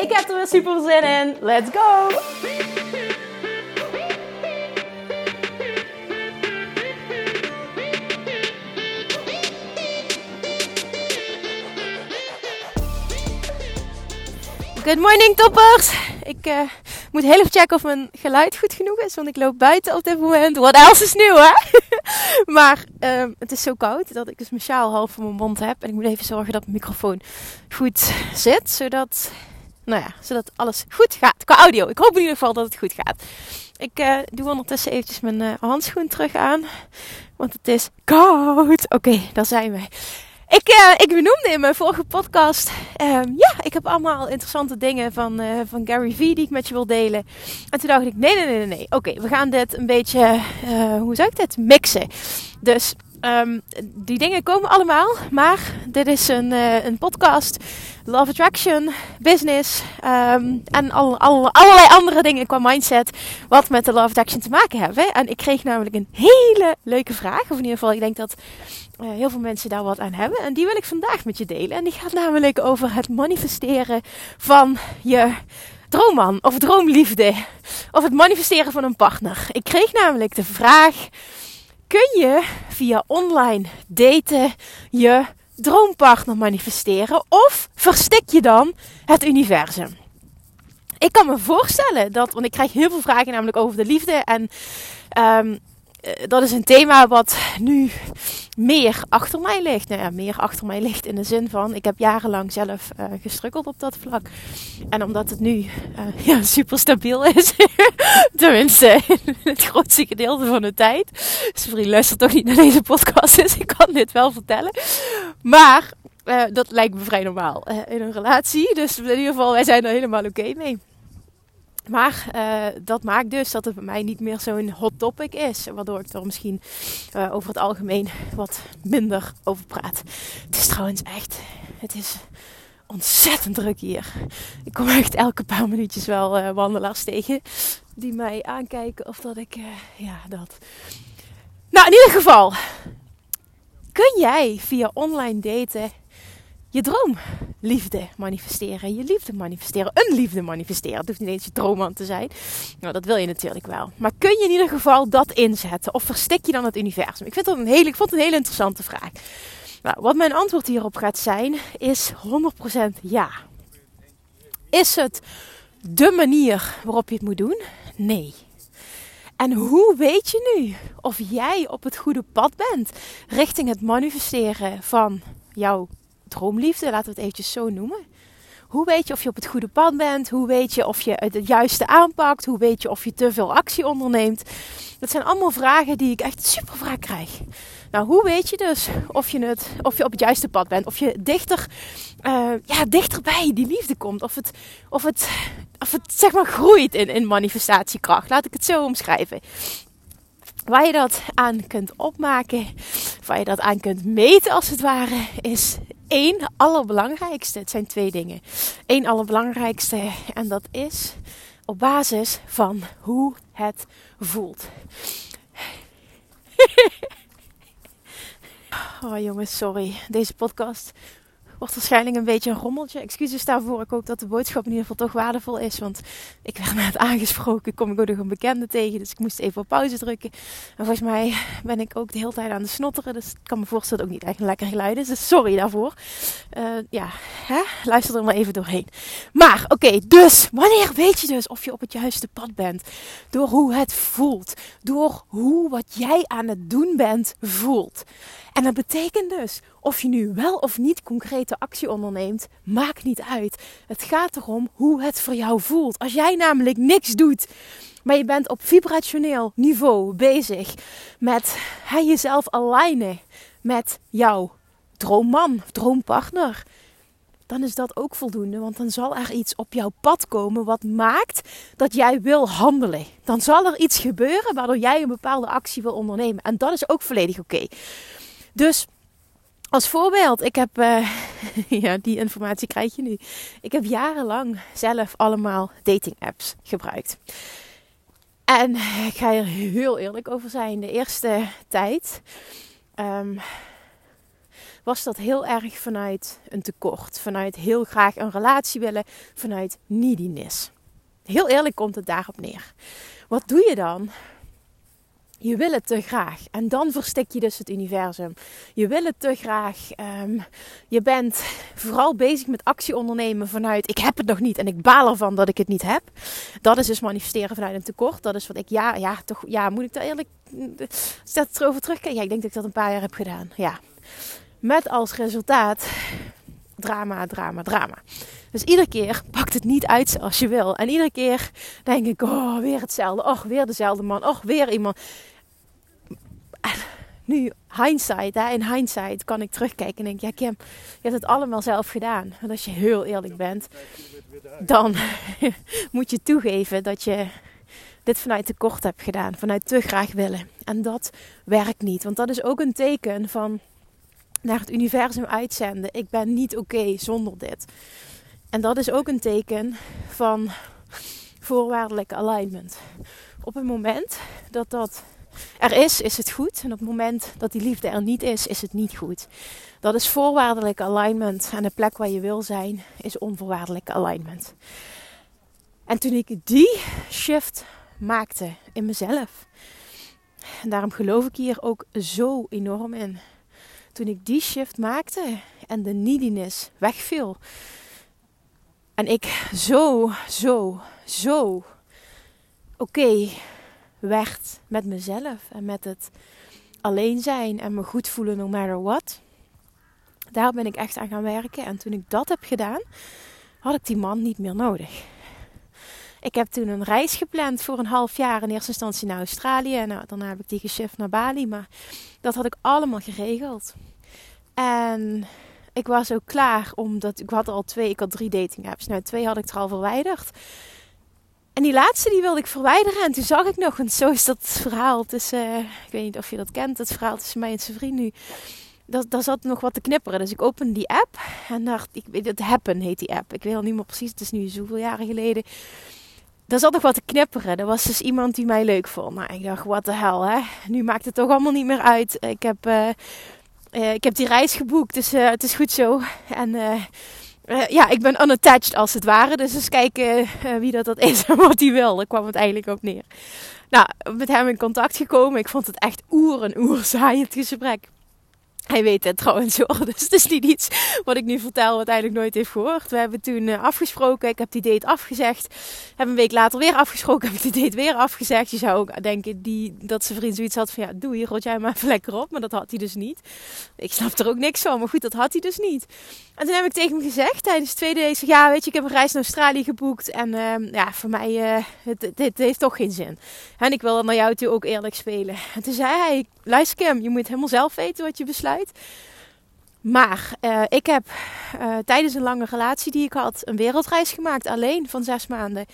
Ik heb er weer super zin in. Let's go! Good morning toppers! Ik uh, moet heel even checken of mijn geluid goed genoeg is, want ik loop buiten op dit moment. Wat else is nieuw hè? maar uh, het is zo koud dat ik dus mijn sjaal half voor mijn mond heb. En ik moet even zorgen dat mijn microfoon goed zit, zodat nou ja, zodat alles goed gaat qua audio. Ik hoop in ieder geval dat het goed gaat. Ik uh, doe ondertussen eventjes mijn uh, handschoen terug aan. Want het is koud. Oké, daar zijn we. Ik, uh, ik benoemde in mijn vorige podcast. Ehm, ja, ik heb allemaal interessante dingen van, van Gary Vee die ik met je wil delen. En toen dacht ik: nee, nee, nee, nee. nee. Oké, we gaan dit een beetje. hoe zou ik dit? Mixen. Dus Um, die dingen komen allemaal, maar dit is een, uh, een podcast, Love Attraction, Business um, en al, al, allerlei andere dingen qua mindset wat met de Love Attraction te maken hebben. En ik kreeg namelijk een hele leuke vraag, of in ieder geval ik denk dat uh, heel veel mensen daar wat aan hebben. En die wil ik vandaag met je delen. En die gaat namelijk over het manifesteren van je droomman of droomliefde. Of het manifesteren van een partner. Ik kreeg namelijk de vraag kun je via online daten je droompartner manifesteren of verstik je dan het universum? Ik kan me voorstellen dat, want ik krijg heel veel vragen namelijk over de liefde en um, dat is een thema wat nu meer achter mij ligt. Nou ja, meer achter mij ligt in de zin van, ik heb jarenlang zelf uh, gestrukkeld op dat vlak. En omdat het nu uh, ja, super stabiel is, tenminste het grootste gedeelte van de tijd. Sorry, luister toch niet naar deze podcast, dus ik kan dit wel vertellen. Maar dat lijkt me vrij normaal in een relatie. Dus in ieder geval, wij zijn er helemaal oké mee. Maar uh, dat maakt dus dat het bij mij niet meer zo'n hot topic is. Waardoor ik er misschien uh, over het algemeen wat minder over praat. Het is trouwens echt. Het is ontzettend druk hier. Ik kom echt elke paar minuutjes wel uh, wandelaars tegen. Die mij aankijken of dat ik. ja, dat. Nou, in ieder geval. Kun jij via online daten je droomliefde manifesteren. Je liefde manifesteren. Een liefde manifesteren. Het hoeft niet eens je droomman te zijn. Nou, dat wil je natuurlijk wel. Maar kun je in ieder geval dat inzetten? Of verstik je dan het universum? Ik, vind dat een hele, ik vond het een hele interessante vraag. Nou, wat mijn antwoord hierop gaat zijn, is 100% ja. Is het de manier waarop je het moet doen? Nee. En hoe weet je nu of jij op het goede pad bent richting het manifesteren van jouw droomliefde, laten we het eventjes zo noemen. Hoe weet je of je op het goede pad bent? Hoe weet je of je het juiste aanpakt? Hoe weet je of je te veel actie onderneemt? Dat zijn allemaal vragen die ik echt super vaak krijg. Nou, hoe weet je dus of je, het, of je op het juiste pad bent? Of je dichter, uh, ja, dichterbij die liefde komt? Of het, of het, of het zeg maar groeit in, in manifestatiekracht? Laat ik het zo omschrijven. Waar je dat aan kunt opmaken, waar je dat aan kunt meten als het ware, is één allerbelangrijkste. Het zijn twee dingen. Eén allerbelangrijkste en dat is op basis van hoe het voelt. oh jongens, sorry. Deze podcast wordt waarschijnlijk een beetje een rommeltje. Excuses daarvoor. Ik hoop dat de boodschap in ieder geval toch waardevol is. Want ik werd net aangesproken. Kom ik ook nog een bekende tegen. Dus ik moest even op pauze drukken. En volgens mij ben ik ook de hele tijd aan de snotteren. Dus ik kan me voorstellen dat het ook niet echt lekker geluid is. Dus sorry daarvoor. Uh, ja, hè? luister er maar even doorheen. Maar oké, dus wanneer weet je dus of je op het juiste pad bent? Door hoe het voelt. Door hoe wat jij aan het doen bent voelt. En dat betekent dus of je nu wel of niet concrete actie onderneemt, maakt niet uit. Het gaat erom hoe het voor jou voelt. Als jij namelijk niks doet, maar je bent op vibrationeel niveau bezig met jezelf alignen met jouw droomman, droompartner. dan is dat ook voldoende. Want dan zal er iets op jouw pad komen wat maakt dat jij wil handelen. Dan zal er iets gebeuren waardoor jij een bepaalde actie wil ondernemen. En dat is ook volledig oké. Dus als voorbeeld, ik heb, uh, ja, die informatie krijg je nu. Ik heb jarenlang zelf allemaal dating apps gebruikt. En ik ga er heel eerlijk over zijn. De eerste tijd um, was dat heel erg vanuit een tekort. Vanuit heel graag een relatie willen. Vanuit neediness. Heel eerlijk komt het daarop neer. Wat doe je dan? Je wil het te graag. En dan verstik je dus het universum. Je wil het te graag. Um, je bent vooral bezig met actie ondernemen vanuit ik heb het nog niet en ik baal ervan dat ik het niet heb. Dat is dus manifesteren vanuit een tekort. Dat is wat ik ja, ja, toch, ja, moet ik daar eerlijk. Staat het erover terugkijken? Ja, ik denk dat ik dat een paar jaar heb gedaan. Ja. Met als resultaat drama, drama, drama. Dus iedere keer pakt het niet uit zoals je wil. En iedere keer denk ik, oh, weer hetzelfde. Och, weer dezelfde man. Och, weer iemand. nu, hindsight, hè, in hindsight kan ik terugkijken en denk, ja Kim, je hebt het allemaal zelf gedaan. Want als je heel eerlijk bent, dan moet je toegeven dat je dit vanuit tekort hebt gedaan. Vanuit te graag willen. En dat werkt niet. Want dat is ook een teken van naar het universum uitzenden. Ik ben niet oké zonder dit. En dat is ook een teken van voorwaardelijke alignment. Op het moment dat dat er is, is het goed. En op het moment dat die liefde er niet is, is het niet goed. Dat is voorwaardelijke alignment. En de plek waar je wil zijn, is onvoorwaardelijke alignment. En toen ik die shift maakte in mezelf. En daarom geloof ik hier ook zo enorm in toen ik die shift maakte en de neediness wegviel. En ik zo, zo, zo oké werd met mezelf en met het alleen zijn en me goed voelen no matter what. Daar ben ik echt aan gaan werken. En toen ik dat heb gedaan, had ik die man niet meer nodig. Ik heb toen een reis gepland voor een half jaar. In eerste instantie naar Australië. En nou, daarna heb ik die geshift naar Bali. Maar dat had ik allemaal geregeld. En ik was ook klaar omdat ik had al twee, ik had drie dating apps. Nou, twee had ik er al verwijderd. En die laatste die wilde ik verwijderen. En toen zag ik nog, en zo is dat verhaal tussen, uh, ik weet niet of je dat kent, het verhaal tussen mij en zijn vriend nu. Dat, daar zat nog wat te knipperen. Dus ik opende die app en dacht, ik weet het, Happen heet die app. Ik weet al niet meer precies, het is nu zoveel jaren geleden. Daar zat nog wat te knipperen. Er was dus iemand die mij leuk vond. Nou, ik dacht, wat de hel, hè. Nu maakt het toch allemaal niet meer uit. Ik heb... Uh, uh, ik heb die reis geboekt, dus uh, het is goed zo. En uh, ja, ik ben unattached als het ware. Dus eens kijken wie dat, dat is en wat hij wil. Daar kwam het eigenlijk neer. Nou, met hem in contact gekomen. Ik vond het echt oer en oer saai het gesprek. Hij weet het trouwens hoor. Dus het is niet iets wat ik nu vertel wat eigenlijk nooit heeft gehoord. We hebben toen uh, afgesproken. Ik heb die date afgezegd. Heb een week later weer afgesproken. Heb die date weer afgezegd. Je zou ook denken die, dat zijn vriend zoiets had van ja, doe hier, rot jij maar even lekker op. Maar dat had hij dus niet. Ik snap er ook niks van. Maar goed, dat had hij dus niet. En toen heb ik tegen hem gezegd tijdens de tweede date. Ja, weet je, ik heb een reis naar Australië geboekt. En uh, ja, voor mij, uh, het, dit heeft toch geen zin. En ik wil naar jou toe ook eerlijk spelen. En toen zei hij, luister je moet helemaal zelf weten wat je besluit. Maar uh, ik heb uh, tijdens een lange relatie die ik had een wereldreis gemaakt alleen van zes maanden.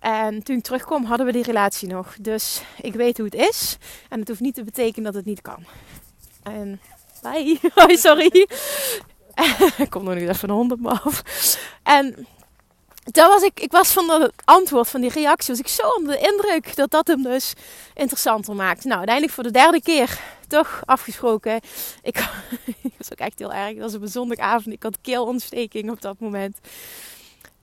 En toen ik terugkwam hadden we die relatie nog. Dus ik weet hoe het is. En het hoeft niet te betekenen dat het niet kan. En bye. Hoi, sorry. ik kom nog niet even een hond op me af. En dat was ik, ik was van het antwoord van die reactie, was ik zo onder de indruk dat dat hem dus interessanter maakt. Nou, uiteindelijk voor de derde keer toch afgesproken. Ik, was ook echt heel erg. Dat was op een zondagavond. Ik had keelontsteking op dat moment.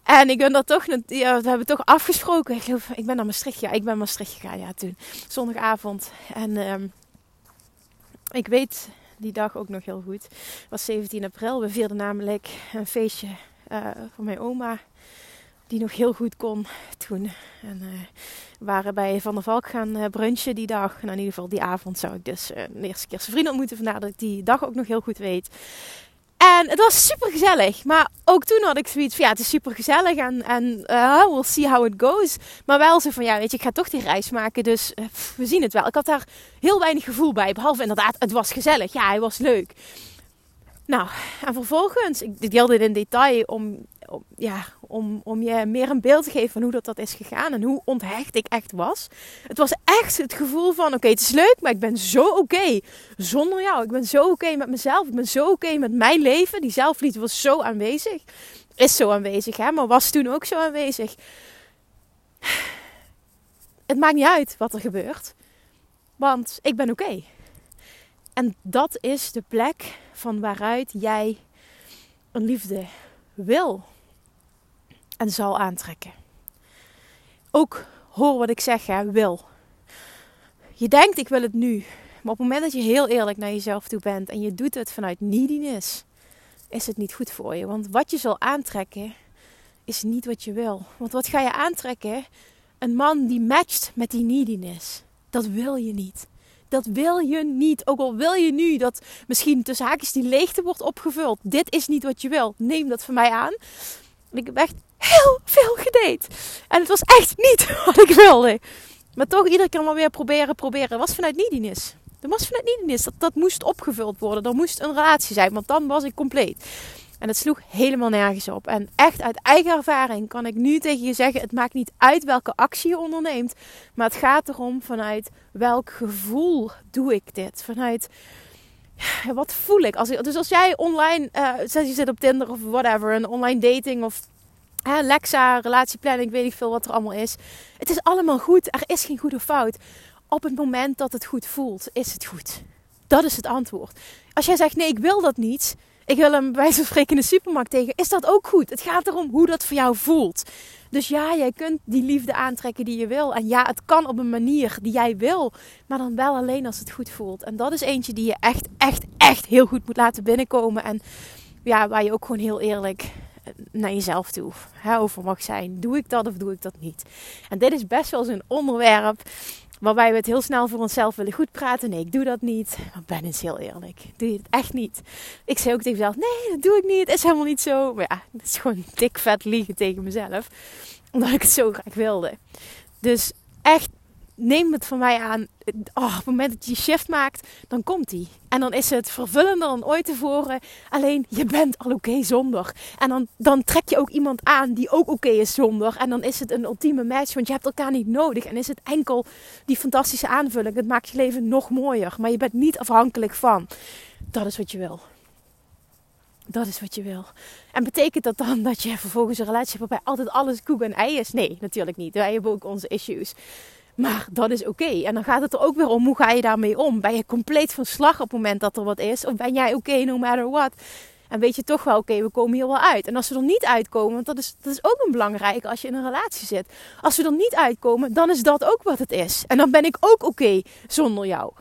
En ik ben dat toch, ja, we hebben toch afgesproken. Ik ik ben naar Maastricht, ja, ik ben Maastricht gegaan, ja, toen. Zondagavond. En um, ik weet die dag ook nog heel goed. Het was 17 april. We vierden namelijk een feestje uh, van mijn oma die nog heel goed kon toen. En uh, we waren bij Van der Valk gaan uh, brunchen die dag. Nou, in ieder geval die avond zou ik dus uh, de eerste keer zijn vriend ontmoeten. Vandaar dat ik die dag ook nog heel goed weet. En het was super gezellig. Maar ook toen had ik zoiets van ja, het is super gezellig. En, en uh, we'll see how it goes. Maar wel zo van ja, weet je, ik ga toch die reis maken. Dus we zien het wel. Ik had daar heel weinig gevoel bij. Behalve inderdaad, het was gezellig. Ja, hij was leuk. Nou, en vervolgens, ik deel dit in detail om, ja, om, om je meer een beeld te geven van hoe dat, dat is gegaan en hoe onthecht ik echt was. Het was echt het gevoel van: oké, het is leuk, maar ik ben zo oké zonder jou. Ik ben zo oké met mezelf. Ik ben zo oké met mijn leven. Die zelfliefde was zo aanwezig. Is zo aanwezig, hè, maar was toen ook zo aanwezig. Het maakt niet uit wat er gebeurt, want ik ben oké. En dat is de plek van waaruit jij een liefde wil en zal aantrekken. Ook hoor wat ik zeg, hè, wil. Je denkt, ik wil het nu. Maar op het moment dat je heel eerlijk naar jezelf toe bent en je doet het vanuit neediness, is het niet goed voor je. Want wat je zal aantrekken, is niet wat je wil. Want wat ga je aantrekken? Een man die matcht met die neediness. Dat wil je niet. Dat wil je niet. Ook al wil je nu dat misschien tussen haakjes die leegte wordt opgevuld. Dit is niet wat je wil. Neem dat van mij aan. Ik heb echt heel veel gedate. En het was echt niet wat ik wilde. Maar toch iedere keer maar weer proberen, proberen. Was vanuit neediness. Dat was vanuit neediness. Dat, dat moest opgevuld worden. Er moest een relatie zijn. Want dan was ik compleet. En het sloeg helemaal nergens op. En echt uit eigen ervaring kan ik nu tegen je zeggen: het maakt niet uit welke actie je onderneemt. Maar het gaat erom vanuit welk gevoel doe ik dit? Vanuit wat voel ik? Als, dus als jij online, uh, je zit op Tinder of whatever, een online dating of Lexa, relatieplanning, weet ik veel wat er allemaal is. Het is allemaal goed. Er is geen goede fout. Op het moment dat het goed voelt, is het goed. Dat is het antwoord. Als jij zegt nee, ik wil dat niet ik wil hem bij wijze van spreken in de supermarkt tegen, is dat ook goed. Het gaat erom hoe dat voor jou voelt. Dus ja, jij kunt die liefde aantrekken die je wil. En ja, het kan op een manier die jij wil. Maar dan wel alleen als het goed voelt. En dat is eentje die je echt, echt, echt heel goed moet laten binnenkomen. En ja, waar je ook gewoon heel eerlijk naar jezelf toe hè, over mag zijn. Doe ik dat of doe ik dat niet? En dit is best wel zo'n onderwerp Waarbij we het heel snel voor onszelf willen goed praten. Nee, ik doe dat niet. Maar ben eens heel eerlijk. Doe je het echt niet? Ik zei ook tegen mezelf: nee, dat doe ik niet. Het is helemaal niet zo. Maar ja, het is gewoon dik vet liegen tegen mezelf. Omdat ik het zo graag wilde. Dus echt neem het van mij aan. Oh, op het moment dat je shift maakt, dan komt die. En dan is het vervullender dan ooit tevoren. Alleen je bent al oké zonder. En dan, dan trek je ook iemand aan die ook oké is zonder. En dan is het een ultieme match, want je hebt elkaar niet nodig. En is het enkel die fantastische aanvulling. Het maakt je leven nog mooier. Maar je bent niet afhankelijk van. Dat is wat je wil. Dat is wat je wil. En betekent dat dan dat je vervolgens een relatie hebt waarbij altijd alles koek en ei is? Nee, natuurlijk niet. Wij hebben ook onze issues. Maar dat is oké. En dan gaat het er ook weer om, hoe ga je daarmee om? Ben je compleet van slag op het moment dat er wat is? Of ben jij oké no matter what? En weet je toch wel, oké, we komen hier wel uit. En als we er niet uitkomen, want dat is, dat is ook een belangrijke als je in een relatie zit. Als we er niet uitkomen, dan is dat ook wat het is. En dan ben ik ook oké zonder jou.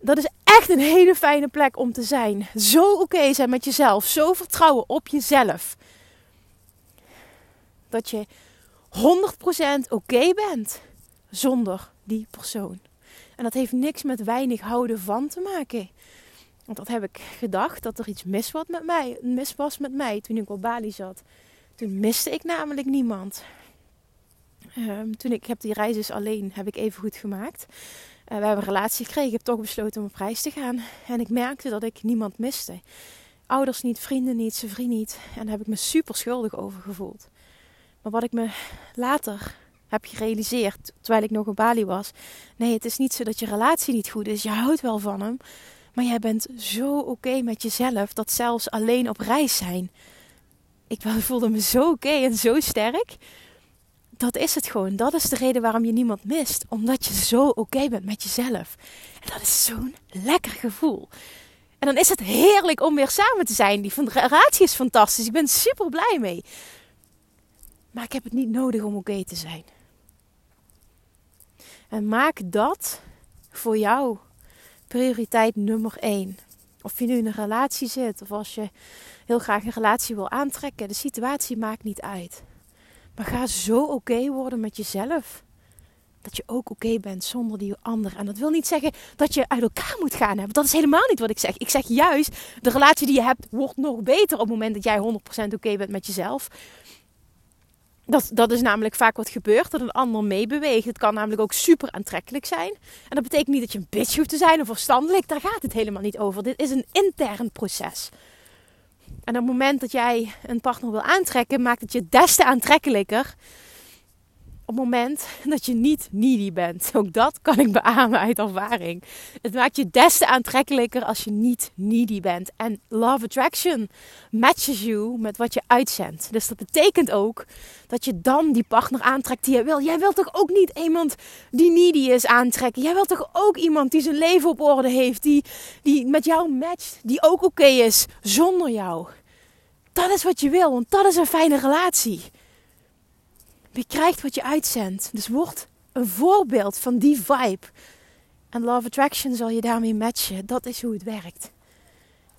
Dat is echt een hele fijne plek om te zijn. Zo oké zijn met jezelf. Zo vertrouwen op jezelf. Dat je 100% oké bent zonder die persoon. En dat heeft niks met weinig houden van te maken. Want dat heb ik gedacht, dat er iets mis was met mij, mis was met mij toen ik op Bali zat. Toen miste ik namelijk niemand. Um, toen ik heb die reis dus alleen, heb ik even goed gemaakt. Uh, we hebben een relatie gekregen, ik heb toch besloten om op reis te gaan. En ik merkte dat ik niemand miste. Ouders niet, vrienden niet, zijn vriend niet. En daar heb ik me super schuldig over gevoeld. Maar wat ik me later heb gerealiseerd terwijl ik nog op Bali was. Nee, het is niet zo dat je relatie niet goed is. Je houdt wel van hem. Maar jij bent zo oké met jezelf dat zelfs alleen op reis zijn. Ik voelde me zo oké en zo sterk. Dat is het gewoon. Dat is de reden waarom je niemand mist. Omdat je zo oké bent met jezelf. En dat is zo'n lekker gevoel. En dan is het heerlijk om weer samen te zijn. Die relatie is fantastisch. Ik ben super blij mee. Maar ik heb het niet nodig om oké te zijn. En maak dat voor jou prioriteit nummer één. Of je nu in een relatie zit of als je heel graag een relatie wil aantrekken, de situatie maakt niet uit. Maar ga zo oké worden met jezelf. Dat je ook oké bent zonder die ander. En dat wil niet zeggen dat je uit elkaar moet gaan hebben. Dat is helemaal niet wat ik zeg. Ik zeg juist, de relatie die je hebt wordt nog beter op het moment dat jij 100% oké bent met jezelf. Dat, dat is namelijk vaak wat gebeurt, dat een ander meebeweegt. Het kan namelijk ook super aantrekkelijk zijn. En dat betekent niet dat je een bitch hoeft te zijn of verstandelijk. Daar gaat het helemaal niet over. Dit is een intern proces. En op het moment dat jij een partner wil aantrekken, maakt het je des te aantrekkelijker op het moment dat je niet needy bent. Ook dat kan ik beamen uit ervaring. Het maakt je des te aantrekkelijker als je niet needy bent. En love attraction matches you met wat je uitzendt. Dus dat betekent ook dat je dan die partner aantrekt die je wil. Jij wilt toch ook niet iemand die needy is aantrekken? Jij wilt toch ook iemand die zijn leven op orde heeft, die, die met jou matcht, die ook oké is zonder jou? Dat is wat je wil, want dat is een fijne relatie. Je krijgt wat je uitzendt. Dus word een voorbeeld van die vibe. En Love Attraction zal je daarmee matchen. Dat is hoe het werkt.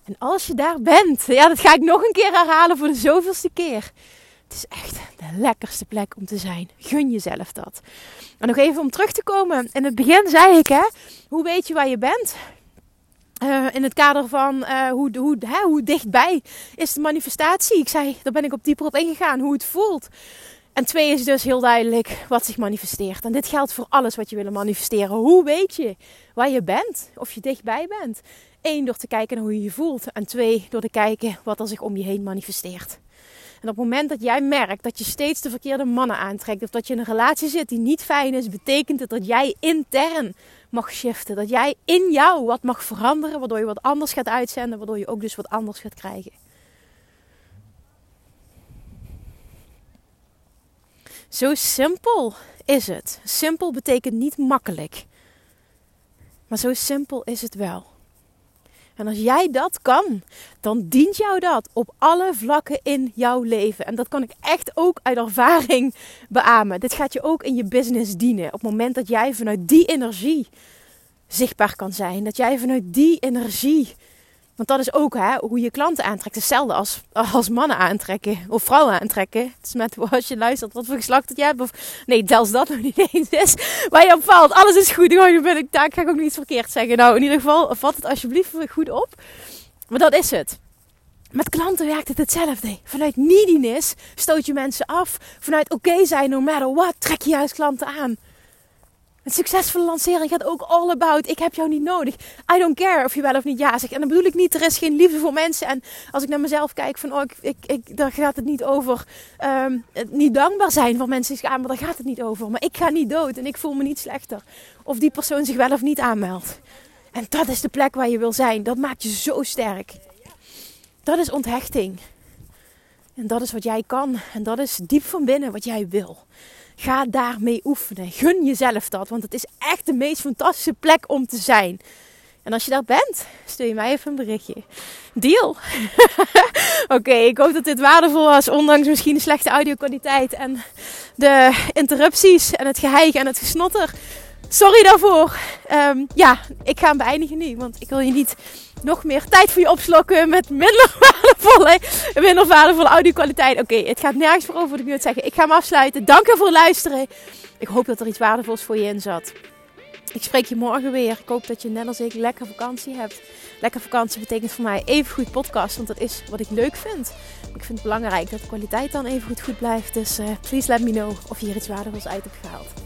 En als je daar bent, ja, dat ga ik nog een keer herhalen voor de zoveelste keer. Het is echt de lekkerste plek om te zijn. Gun jezelf dat. En nog even om terug te komen. In het begin zei ik, hè, hoe weet je waar je bent? Uh, in het kader van uh, hoe, hoe, hè, hoe dichtbij is de manifestatie. Ik zei, daar ben ik op dieper op ingegaan, hoe het voelt. En twee is dus heel duidelijk wat zich manifesteert. En dit geldt voor alles wat je wil manifesteren. Hoe weet je waar je bent? Of je dichtbij bent? Eén, door te kijken naar hoe je je voelt. En twee, door te kijken wat er zich om je heen manifesteert. En op het moment dat jij merkt dat je steeds de verkeerde mannen aantrekt, of dat je in een relatie zit die niet fijn is, betekent het dat jij intern mag shiften. Dat jij in jou wat mag veranderen, waardoor je wat anders gaat uitzenden, waardoor je ook dus wat anders gaat krijgen. Zo simpel is het. Simpel betekent niet makkelijk. Maar zo simpel is het wel. En als jij dat kan, dan dient jou dat op alle vlakken in jouw leven. En dat kan ik echt ook uit ervaring beamen. Dit gaat je ook in je business dienen. Op het moment dat jij vanuit die energie zichtbaar kan zijn, dat jij vanuit die energie want dat is ook hè, hoe je klanten aantrekt. Hetzelfde als, als mannen aantrekken of vrouwen aantrekken. Het is met als je luistert wat voor geslacht dat je hebt. Of, nee, zelfs dat nog niet eens is. Waar je op valt. Alles is goed. Ben ik, daar ga ik ook niets verkeerd zeggen. Nou, in ieder geval, vat het alsjeblieft goed op. Maar dat is het. Met klanten werkt het hetzelfde. Vanuit neediness stoot je mensen af. Vanuit oké zijn, no matter what, trek je juist klanten aan. Een succesvolle lancering gaat ook all about. Ik heb jou niet nodig. I don't care of je wel of niet ja zegt. En dan bedoel ik niet, er is geen liefde voor mensen. En als ik naar mezelf kijk, van oh, ik, ik, ik daar gaat het niet over. Um, niet dankbaar zijn voor mensen die gaan, maar daar gaat het niet over. Maar ik ga niet dood en ik voel me niet slechter. Of die persoon zich wel of niet aanmeldt. En dat is de plek waar je wil zijn. Dat maakt je zo sterk. Dat is onthechting. En dat is wat jij kan. En dat is diep van binnen wat jij wil. Ga daarmee oefenen. Gun jezelf dat, want het is echt de meest fantastische plek om te zijn. En als je daar bent, stuur je mij even een berichtje. Deal. Oké, ik hoop dat dit waardevol was, ondanks misschien de slechte audio-kwaliteit en de interrupties en het geheig en het gesnotter. Sorry daarvoor. Um, ja, ik ga hem beëindigen nu, want ik wil je niet nog meer tijd voor je opslokken met minder waardevolle, minder audio-kwaliteit. Oké, het gaat nergens voor over wat ik nu zeggen. Ik ga hem afsluiten. Dank je voor het luisteren. Ik hoop dat er iets waardevols voor je in zat. Ik spreek je morgen weer. Ik hoop dat je net als ik lekker vakantie hebt. Lekker vakantie betekent voor mij even goed podcast, want dat is wat ik leuk vind. Ik vind het belangrijk dat de kwaliteit dan even goed, goed blijft. Dus uh, please let me know of je hier iets waardevols uit hebt gehaald.